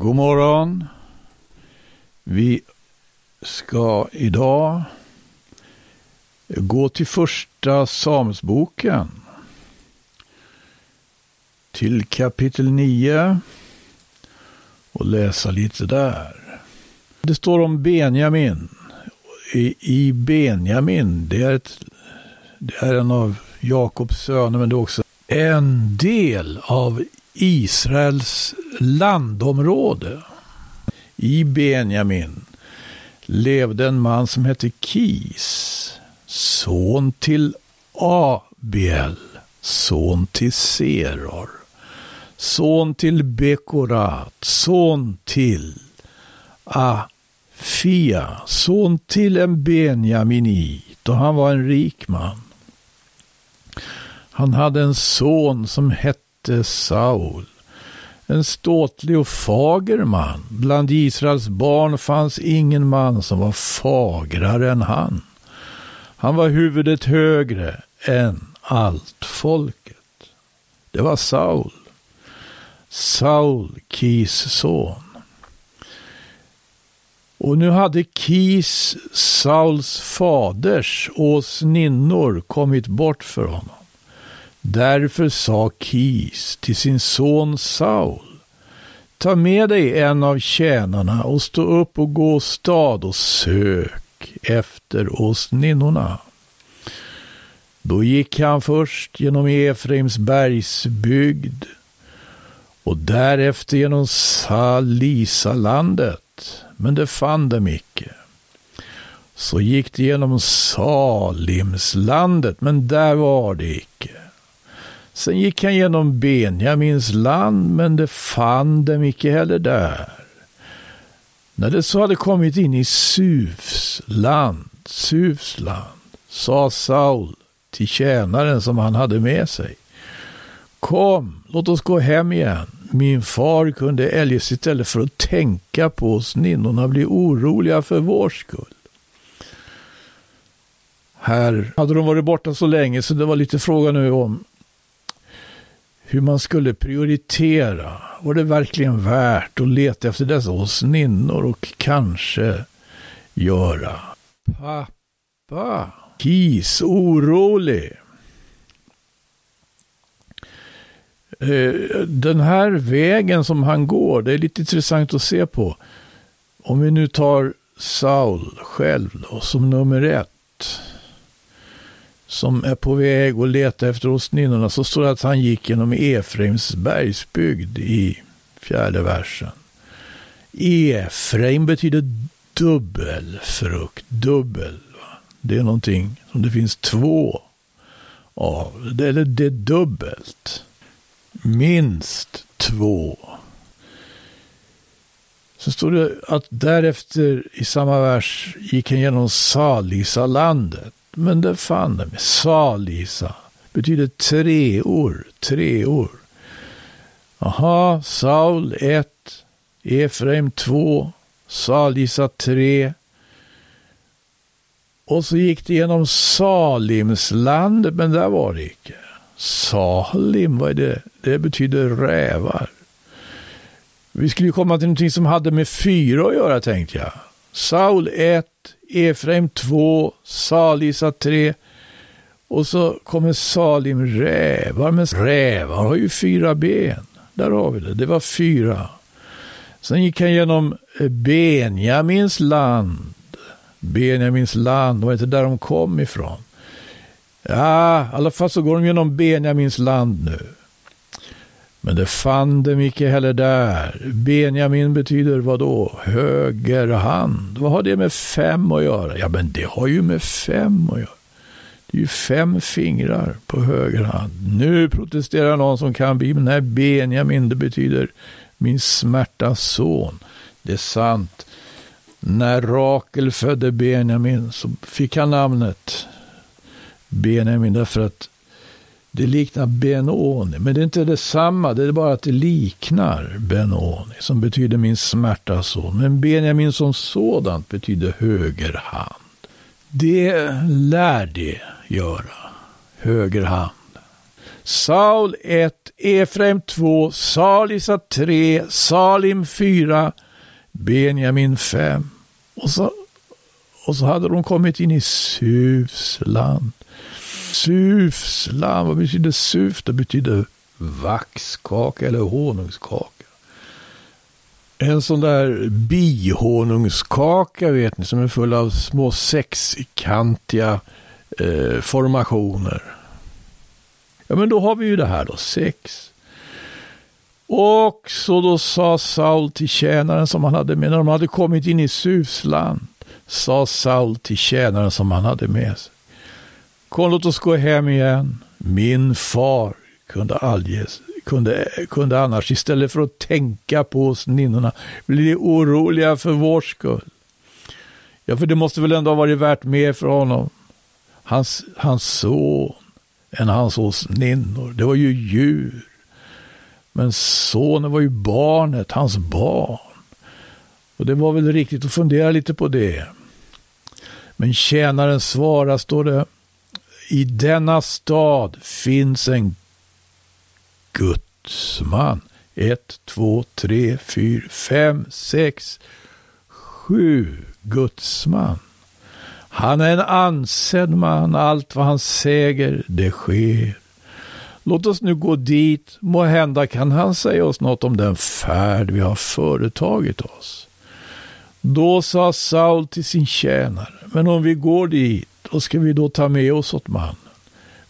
God morgon. Vi ska idag gå till första Samuelsboken. Till kapitel 9 och läsa lite där. Det står om Benjamin. I, Benjamin, det är, ett, det är en av Jakobs söner, men det är också en del av Israels landområde. I Benjamin levde en man som hette Kis, son till Abiel, son till Seror, son till Bekorat, son till Afia, son till en Benjaminit och han var en rik man. Han hade en son som hette Saul. En ståtlig och fager man. Bland Israels barn fanns ingen man som var fagrare än han. Han var huvudet högre än allt folket. Det var Saul. Saul, Kis son. Och nu hade Kis, Sauls faders åsninnor kommit bort för honom. Därför sa Kis till sin son Saul. Ta med dig en av tjänarna och stå upp och gå stad och sök efter oss ninnorna. Då gick han först genom Efraims bergsbygd och därefter genom Salisalandet, men det fann dem icke. Så gick det genom Salimslandet, men där var det icke. Sen gick han genom Benjamins land, men det fann dem icke heller där. När det så hade kommit in i Sufs land, Sufs land, sa Saul till tjänaren som han hade med sig. Kom, låt oss gå hem igen. Min far kunde eljest istället för att tänka på oss ninnorna bli oroliga för vår skull. Här hade de varit borta så länge så det var lite fråga nu om hur man skulle prioritera. Var det verkligen värt att leta efter dessa åsninnor och kanske göra pappa Kis orolig? Eh, den här vägen som han går, det är lite intressant att se på. Om vi nu tar Saul själv då, som nummer ett som är på väg att leta efter åsninnorna så står det att han gick genom Efraims bergsbygd i fjärde versen. Efraim betyder dubbelfrukt, dubbel. Det är någonting som det finns två av, eller det är dubbelt. Minst två. Så står det att därefter i samma vers gick han genom Salisalandet. Men det fann de. Salisa betyder treor, treor. Aha, Saul 1, Efraim 2, Salisa 3. Och så gick det genom Salimslandet, men där var det icke. Salim, vad är det? Det betyder rävar. Vi skulle ju komma till någonting som hade med fyra att göra, tänkte jag. Saul 1, Efraim 2, Salisa 3. Och så kommer Salim rävar, men rävar har ju fyra ben. Där har vi det, det var fyra. Sen gick han genom eh, Benjamins land. Benjamins land, var inte där de kom ifrån. Ja, i alla fall så går de genom Benjamins land nu. Men det fann dem icke heller där. Benjamin betyder vad då? Höger hand. Vad har det med fem att göra? Ja, men det har ju med fem att göra. Det är ju fem fingrar på höger hand. Nu protesterar någon som kan Bibeln. Nej, Benjamin, det betyder min smärta son. Det är sant. När Rakel födde Benjamin så fick han namnet Benjamin därför att det liknar Benoni, men det är inte detsamma. Det är bara att det liknar Benoni, som betyder min smärta son. Men Benjamin som sådant betyder höger hand. Det lär det göra, höger hand. Saul 1, Efraim 2, Salisa 3, Salim 4, Benjamin 5. Och så, och så hade de kommit in i Sufs land. Sufslam, vad betyder Suf? Det betyder vaxkaka eller honungskaka. En sån där bihonungskaka vet ni som är full av små sexkantiga eh, formationer. Ja men då har vi ju det här då, sex. Och så då sa Saul till tjänaren som han hade med, när de hade kommit in i Sufsland, sa Saul till tjänaren som han hade med sig. Kom låt oss gå hem igen. Min far kunde, allges, kunde, kunde annars istället för att tänka på oss ninnorna bli oroliga för vår skull. Ja, för det måste väl ändå ha varit värt mer för honom. Hans, hans son än hans åsninnor. Det var ju djur. Men sonen var ju barnet, hans barn. Och det var väl riktigt att fundera lite på det. Men tjänaren svarar, står det, i denna stad finns en gudsman. Ett, två, tre, fyra, fem, sex, sju gudsman. Han är en ansedd man, allt vad han säger, det sker. Låt oss nu gå dit, må hända kan han säga oss något om den färd vi har företagit oss. Då sa Saul till sin tjänare, men om vi går dit, då ska vi då ta med oss åt mannen.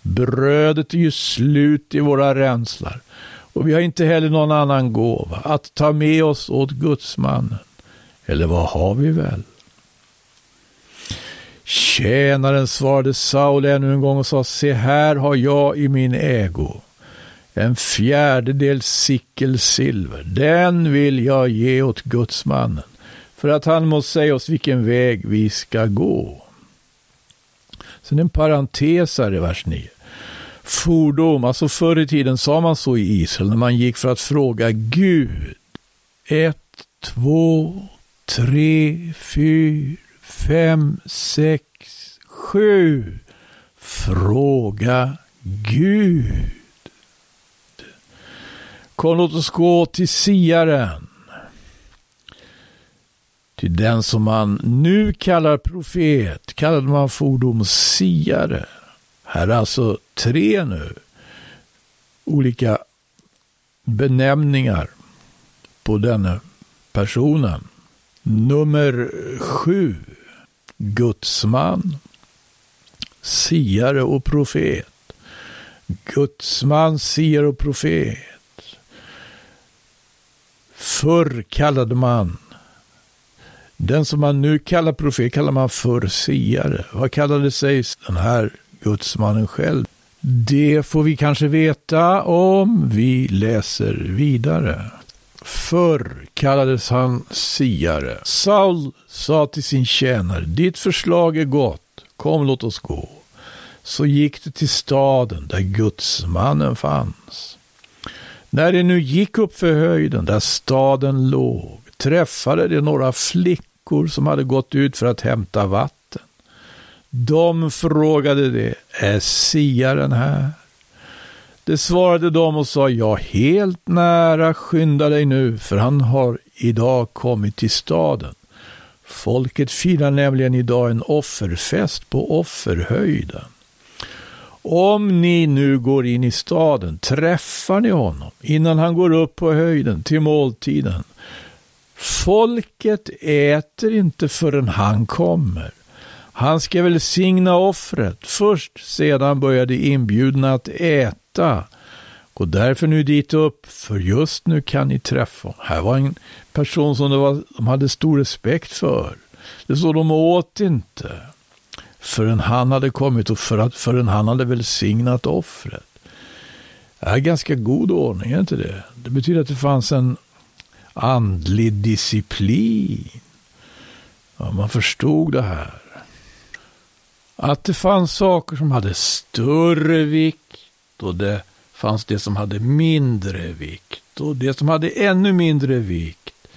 Brödet är ju slut i våra ränslar och vi har inte heller någon annan gåva att ta med oss åt gudsmannen. Eller vad har vi väl? Tjänaren svarade Saul ännu en gång och sa, se här har jag i min ägo en fjärdedel sickel silver. Den vill jag ge åt gudsmannen för att han må säga oss vilken väg vi ska gå. Sen en parentes här i vers 9. Fordom, alltså förr i tiden sa man så i Israel när man gick för att fråga Gud. Ett, två, tre, fyra, fem, sex, sju. Fråga Gud. Kom, låt oss gå till siaren. Till den som man nu kallar profet kallade man fordom siare. Här är alltså tre nu olika benämningar på denna personen. Nummer sju, gudsman, siare och profet. Gudsman, siare och profet. Förr kallade man den som man nu kallar profet kallar man för siare. Vad kallade sig den här gudsmannen själv? Det får vi kanske veta om vi läser vidare. Förr kallades han siare. Saul sa till sin tjänare, ditt förslag är gott, kom låt oss gå. Så gick det till staden där gudsmannen fanns. När de nu gick upp för höjden där staden låg träffade de några flickor flickor som hade gått ut för att hämta vatten. De frågade det, är siaren här? Det svarade de och sa, ja, helt nära, skynda dig nu, för han har idag kommit till staden. Folket firar nämligen idag en offerfest på offerhöjden. Om ni nu går in i staden träffar ni honom innan han går upp på höjden till måltiden. Folket äter inte förrän han kommer. Han ska välsigna offret. Först sedan börjar de inbjudna att äta. Gå därför nu dit upp, för just nu kan ni träffa honom. Här var en person som var, de hade stor respekt för. Det så de åt inte förrän han hade kommit och för att, förrän han hade välsignat offret. Det är ganska god ordning, är inte det? Det betyder att det fanns en andlig disciplin. Ja, man förstod det här. Att det fanns saker som hade större vikt och det fanns det som hade mindre vikt och det som hade ännu mindre vikt.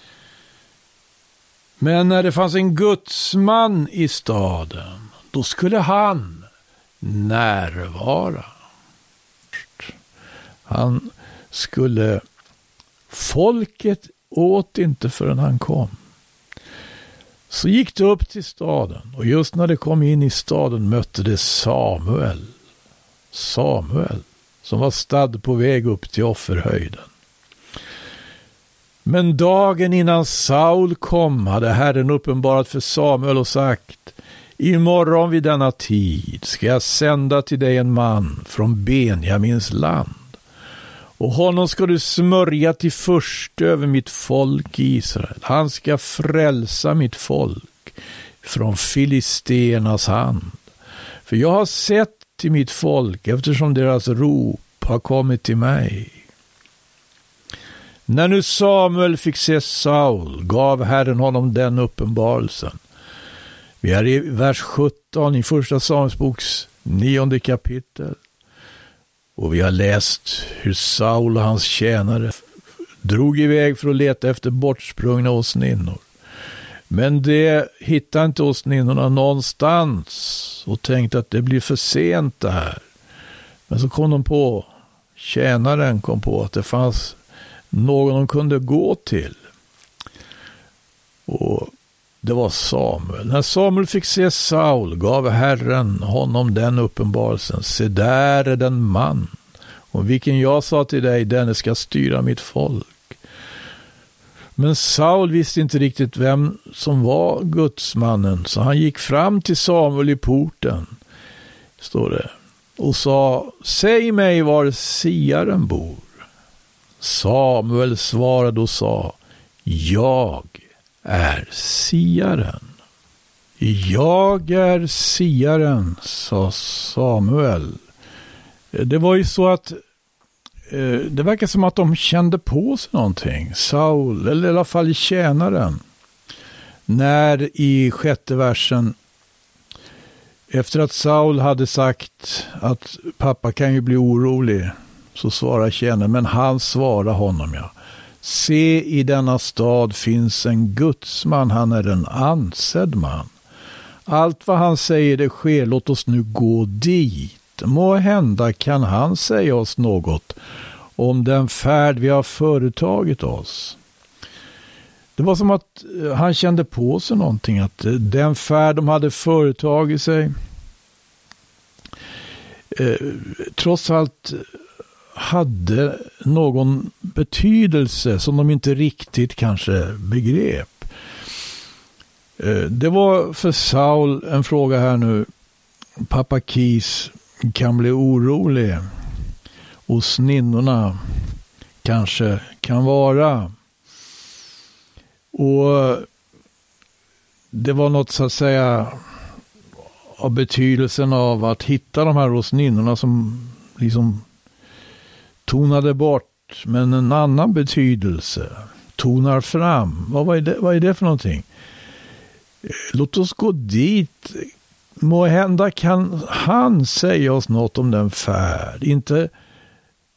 Men när det fanns en gudsman i staden, då skulle han närvara. Han skulle... Folket åt inte förrän han kom. Så gick de upp till staden och just när de kom in i staden mötte de Samuel. Samuel som var stadd på väg upp till offerhöjden. Men dagen innan Saul kom hade Herren uppenbarat för Samuel och sagt Imorgon vid denna tid ska jag sända till dig en man från Benjamins land och honom ska du smörja till först över mitt folk Israel. Han ska frälsa mitt folk från filisternas hand. För jag har sett till mitt folk eftersom deras rop har kommit till mig. När nu Samuel fick se Saul gav Herren honom den uppenbarelsen. Vi är i vers 17 i första Samuelsboks nionde kapitel. Och vi har läst hur Saul och hans tjänare drog iväg för att leta efter bortsprungna åsninnor. Men det hittade inte åsninnorna någonstans och tänkte att det blir för sent det här. Men så kom de på, tjänaren kom på att det fanns någon de kunde gå till. Och det var Samuel. När Samuel fick se Saul gav Herren honom den uppenbarelsen. Se där är den man om vilken jag sa till dig, denne ska styra mitt folk. Men Saul visste inte riktigt vem som var gudsmannen, så han gick fram till Samuel i porten, står det, och sa, säg mig var siaren bor. Samuel svarade och sa, jag är siaren. Jag är siaren, sa Samuel. Det var ju så att eh, det verkar som att de kände på sig någonting. Saul, eller i alla fall tjänaren. När i sjätte versen efter att Saul hade sagt att pappa kan ju bli orolig så svarar tjänaren, men han svarar honom ja. Se i denna stad finns en gudsman, han är en ansedd man. Allt vad han säger det sker, låt oss nu gå dit. Må hända kan han säga oss något om den färd vi har företagit oss. Det var som att eh, han kände på sig någonting, att eh, den färd de hade företagit sig eh, trots allt hade någon betydelse som de inte riktigt kanske begrep. Eh, det var för Saul en fråga här nu. Pappa Kis kan bli orolig. Och sninnorna kanske kan vara. Och det var något så att säga av betydelsen av att hitta de här rosninnorna som liksom tonade bort, men en annan betydelse tonar fram. Vad är det, vad är det för någonting? Eh, låt oss gå dit. Må hända kan han säga oss något om den färd. Inte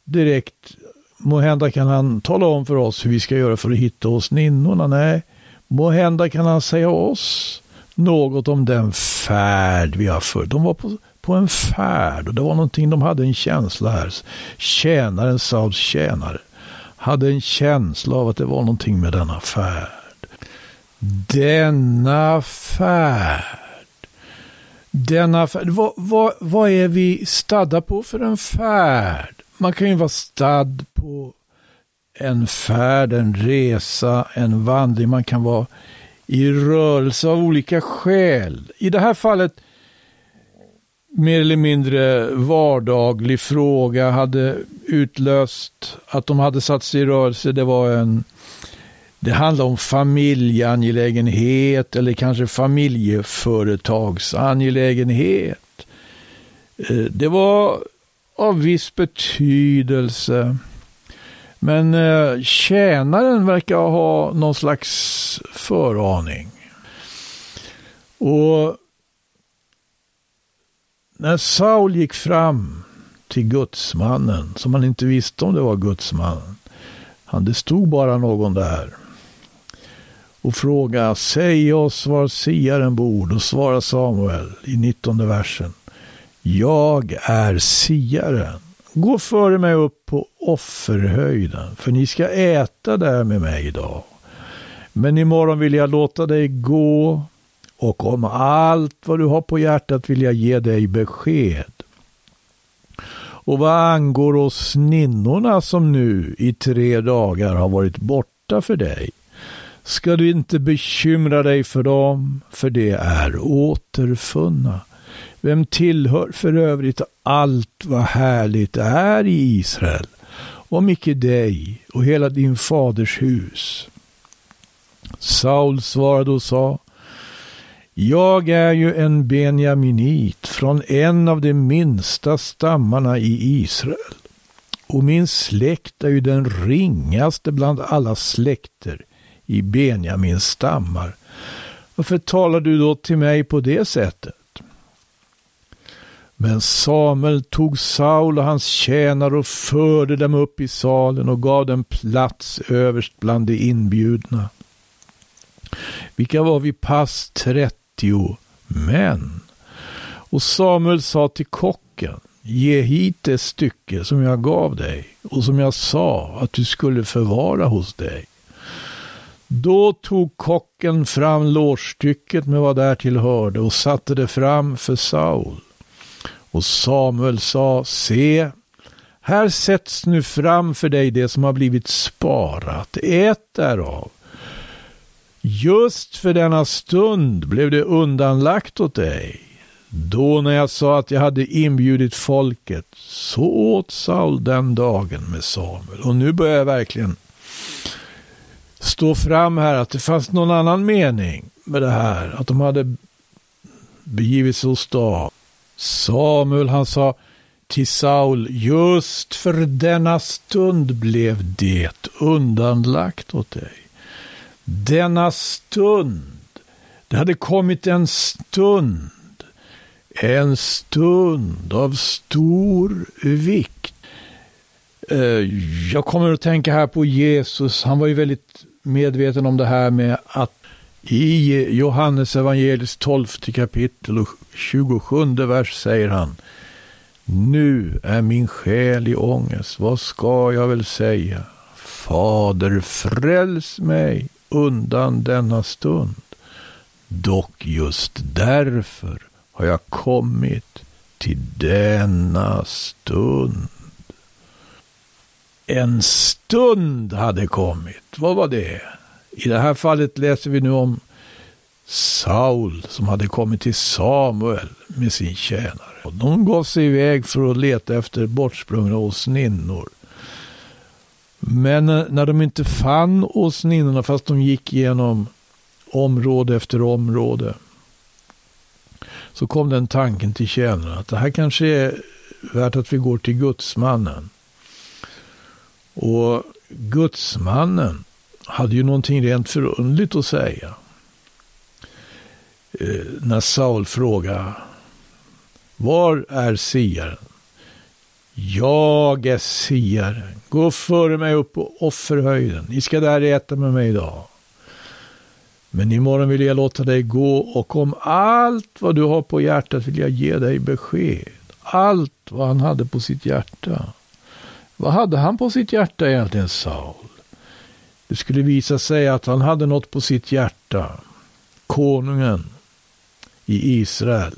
direkt, må hända kan han tala om för oss hur vi ska göra för att hitta oss ninnorna. Nej, må hända kan han säga oss något om den färd vi har fört. De var på på en färd och det var någonting, de hade en känsla här. Tjänaren, Sauls tjänare, hade en känsla av att det var någonting med denna färd. Denna färd. Denna färd. Vad, vad, vad är vi stadda på för en färd? Man kan ju vara stadd på en färd, en resa, en vandring. Man kan vara i rörelse av olika skäl. I det här fallet mer eller mindre vardaglig fråga hade utlöst att de hade satt sig i rörelse. Det var en det handlade om familjeangelägenhet eller kanske familjeföretagsangelägenhet. Eh, det var av viss betydelse. Men eh, tjänaren verkar ha någon slags föraning. Och när Saul gick fram till gudsmannen, som han inte visste om det var gudsmannen, han, det stod bara någon där, och frågade, säg oss var siaren bor. Då svarar Samuel i 19 versen, jag är siaren. gå före mig upp på offerhöjden, för ni ska äta där med mig idag. Men imorgon vill jag låta dig gå och om allt vad du har på hjärtat vill jag ge dig besked. Och vad angår oss ninnorna som nu i tre dagar har varit borta för dig, ska du inte bekymra dig för dem, för det är återfunna. Vem tillhör för övrigt allt vad härligt är i Israel, om icke dig och hela din faders hus? Saul svarade och sa, jag är ju en benjaminit från en av de minsta stammarna i Israel. Och min släkt är ju den ringaste bland alla släkter i Benjamins stammar. Varför talar du då till mig på det sättet? Men Samuel tog Saul och hans tjänare och förde dem upp i salen och gav dem plats överst bland de inbjudna. Vilka var vid pass 30 män. Och Samuel sa till kocken, ge hit det stycke som jag gav dig och som jag sa att du skulle förvara hos dig. Då tog kocken fram lårstycket med vad därtill hörde och satte det fram för Saul. Och Samuel sa, se, här sätts nu fram för dig det som har blivit sparat, ät därav. Just för denna stund blev det undanlagt åt dig. Då när jag sa att jag hade inbjudit folket, så åt Saul den dagen med Samuel. Och nu börjar jag verkligen stå fram här att det fanns någon annan mening med det här. Att de hade begivit sig hos dag. Samuel han sa till Saul, just för denna stund blev det undanlagt åt dig. Denna stund, det hade kommit en stund, en stund av stor vikt. Eh, jag kommer att tänka här på Jesus, han var ju väldigt medveten om det här med att i Johannes evangeliets 12 kapitel och 27 vers säger han Nu är min själ i ångest, vad ska jag väl säga? Fader, fräls mig undan denna stund. Dock just därför har jag kommit till denna stund. En stund hade kommit. Vad var det? I det här fallet läser vi nu om Saul som hade kommit till Samuel med sin tjänare. Och de gav sig iväg för att leta efter bortsprungna åsninnor. Men eh, när de inte fann åsninnorna fast de gick igenom område efter område så kom den tanken till tjänarna att det här kanske är värt att vi går till gudsmannen. Och gudsmannen hade ju någonting rent förundligt att säga. Eh, när Saul frågade Var är siaren? Jag är siaren. Gå före mig upp på offerhöjden. Ni ska där äta med mig idag. Men imorgon vill jag låta dig gå och om allt vad du har på hjärtat vill jag ge dig besked. Allt vad han hade på sitt hjärta. Vad hade han på sitt hjärta egentligen, Saul? Det skulle visa sig att han hade något på sitt hjärta. Konungen i Israel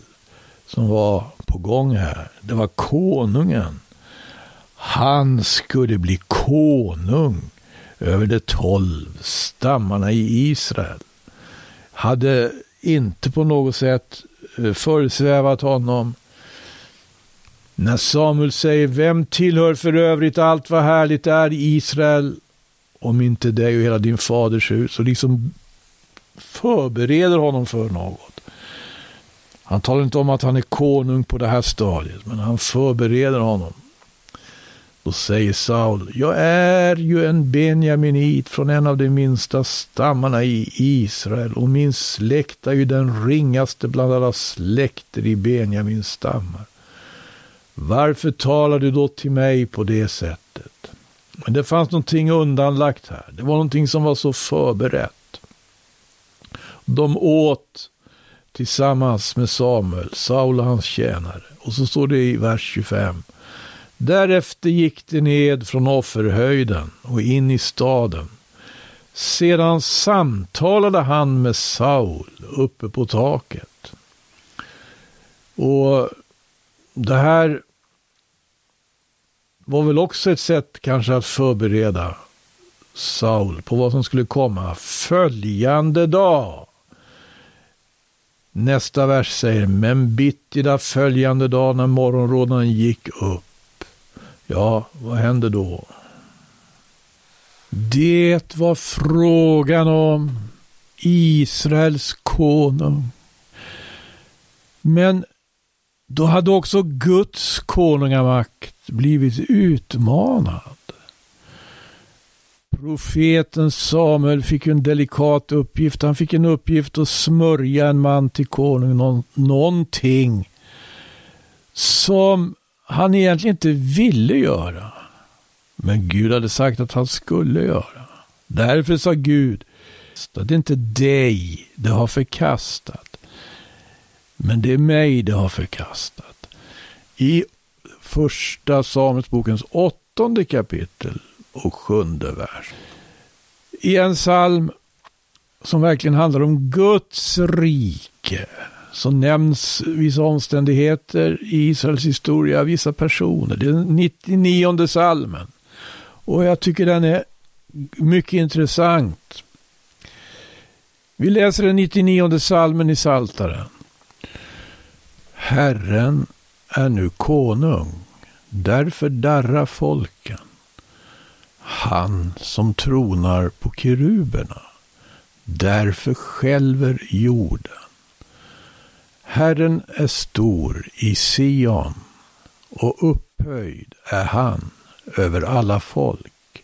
som var på gång här. Det var konungen han skulle bli konung över de tolv stammarna i Israel. Hade inte på något sätt eh, föresvävat honom. När Samuel säger, vem tillhör för övrigt allt vad härligt är i Israel, om inte dig och hela din faders hus, och liksom förbereder honom för något. Han talar inte om att han är konung på det här stadiet, men han förbereder honom. Då säger Saul, jag är ju en benjaminit från en av de minsta stammarna i Israel och min släkt är ju den ringaste bland alla släkter i Benjamins stammar. Varför talar du då till mig på det sättet? Men det fanns någonting undanlagt här. Det var någonting som var så förberett. De åt tillsammans med Samuel, Saul och hans tjänare. Och så står det i vers 25. Därefter gick de ned från offerhöjden och in i staden. Sedan samtalade han med Saul uppe på taket. Och det här var väl också ett sätt kanske att förbereda Saul på vad som skulle komma följande dag. Nästa vers säger, men bittida följande dag när morgonrådnaden gick upp. Ja, vad hände då? Det var frågan om Israels konung. Men då hade också Guds konungamakt blivit utmanad. Profeten Samuel fick en delikat uppgift. Han fick en uppgift att smörja en man till konung. Någonting som han egentligen inte ville göra. Men Gud hade sagt att han skulle göra. Därför sa Gud, det är inte dig det har förkastat. Men det är mig det har förkastat. I första Samuelsbokens åttonde kapitel och sjunde vers. I en psalm som verkligen handlar om Guds rike så nämns vissa omständigheter i Israels historia, vissa personer. Det är den 99 salmen. Och jag tycker den är mycket intressant. Vi läser den 99 salmen i Saltaren. Herren är nu konung, därför darrar folken. Han som tronar på keruberna, därför skälver jorden. Herren är stor i Sion och upphöjd är han över alla folk.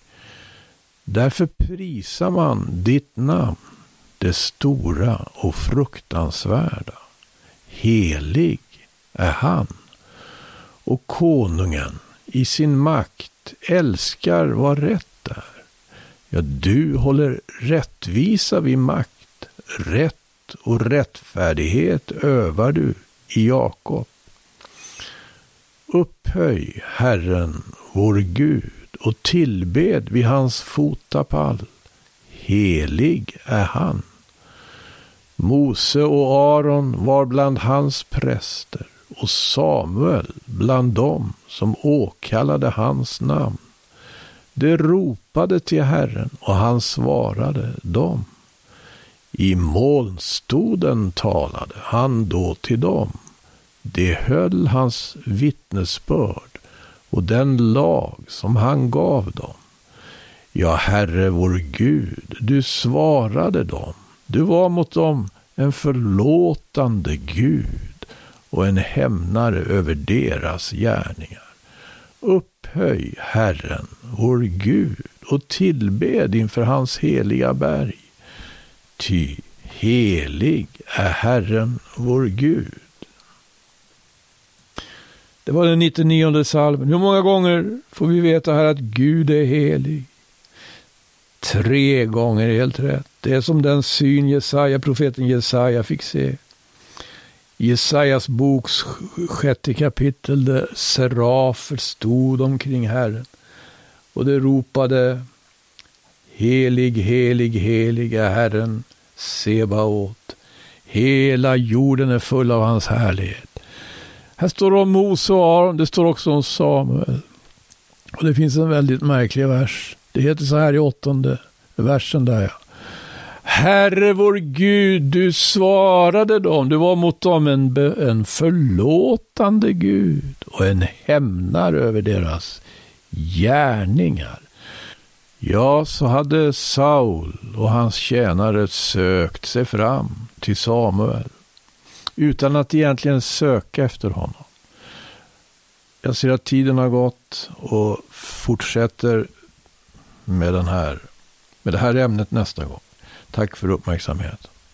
Därför prisar man ditt namn, det stora och fruktansvärda. Helig är han. Och konungen i sin makt älskar vad rätt är. Ja, du håller rättvisa vid makt. Rätt och rättfärdighet övar du i Jakob. Upphöj Herren, vår Gud, och tillbed vid hans fotapall. Helig är han. Mose och Aron var bland hans präster och Samuel bland dem som åkallade hans namn. De ropade till Herren och han svarade dem. I molnstoden talade han då till dem. De höll hans vittnesbörd och den lag som han gav dem. Ja, Herre vår Gud, du svarade dem. Du var mot dem en förlåtande Gud och en hämnare över deras gärningar. Upphöj Herren, vår Gud, och tillbed inför hans heliga berg. Ty helig är Herren, vår Gud. Det var den 99 salmen. Hur många gånger får vi veta här att Gud är helig? Tre gånger helt rätt. Det är som den syn Jesaja, profeten Jesaja fick se. I Jesajas boks sjätte kapitel där serafer stod omkring Herren och det ropade Helig, helig, helig är Herren Sebaot. Hela jorden är full av hans härlighet. Här står det om Mose och Aron, det står också om Samuel. Och det finns en väldigt märklig vers. Det heter så här i åttonde versen där ja. Herre vår Gud, du svarade dem. Du var mot dem en, en förlåtande Gud och en hämnare över deras gärningar. Ja, så hade Saul och hans tjänare sökt sig fram till Samuel utan att egentligen söka efter honom. Jag ser att tiden har gått och fortsätter med, den här, med det här ämnet nästa gång. Tack för uppmärksamheten.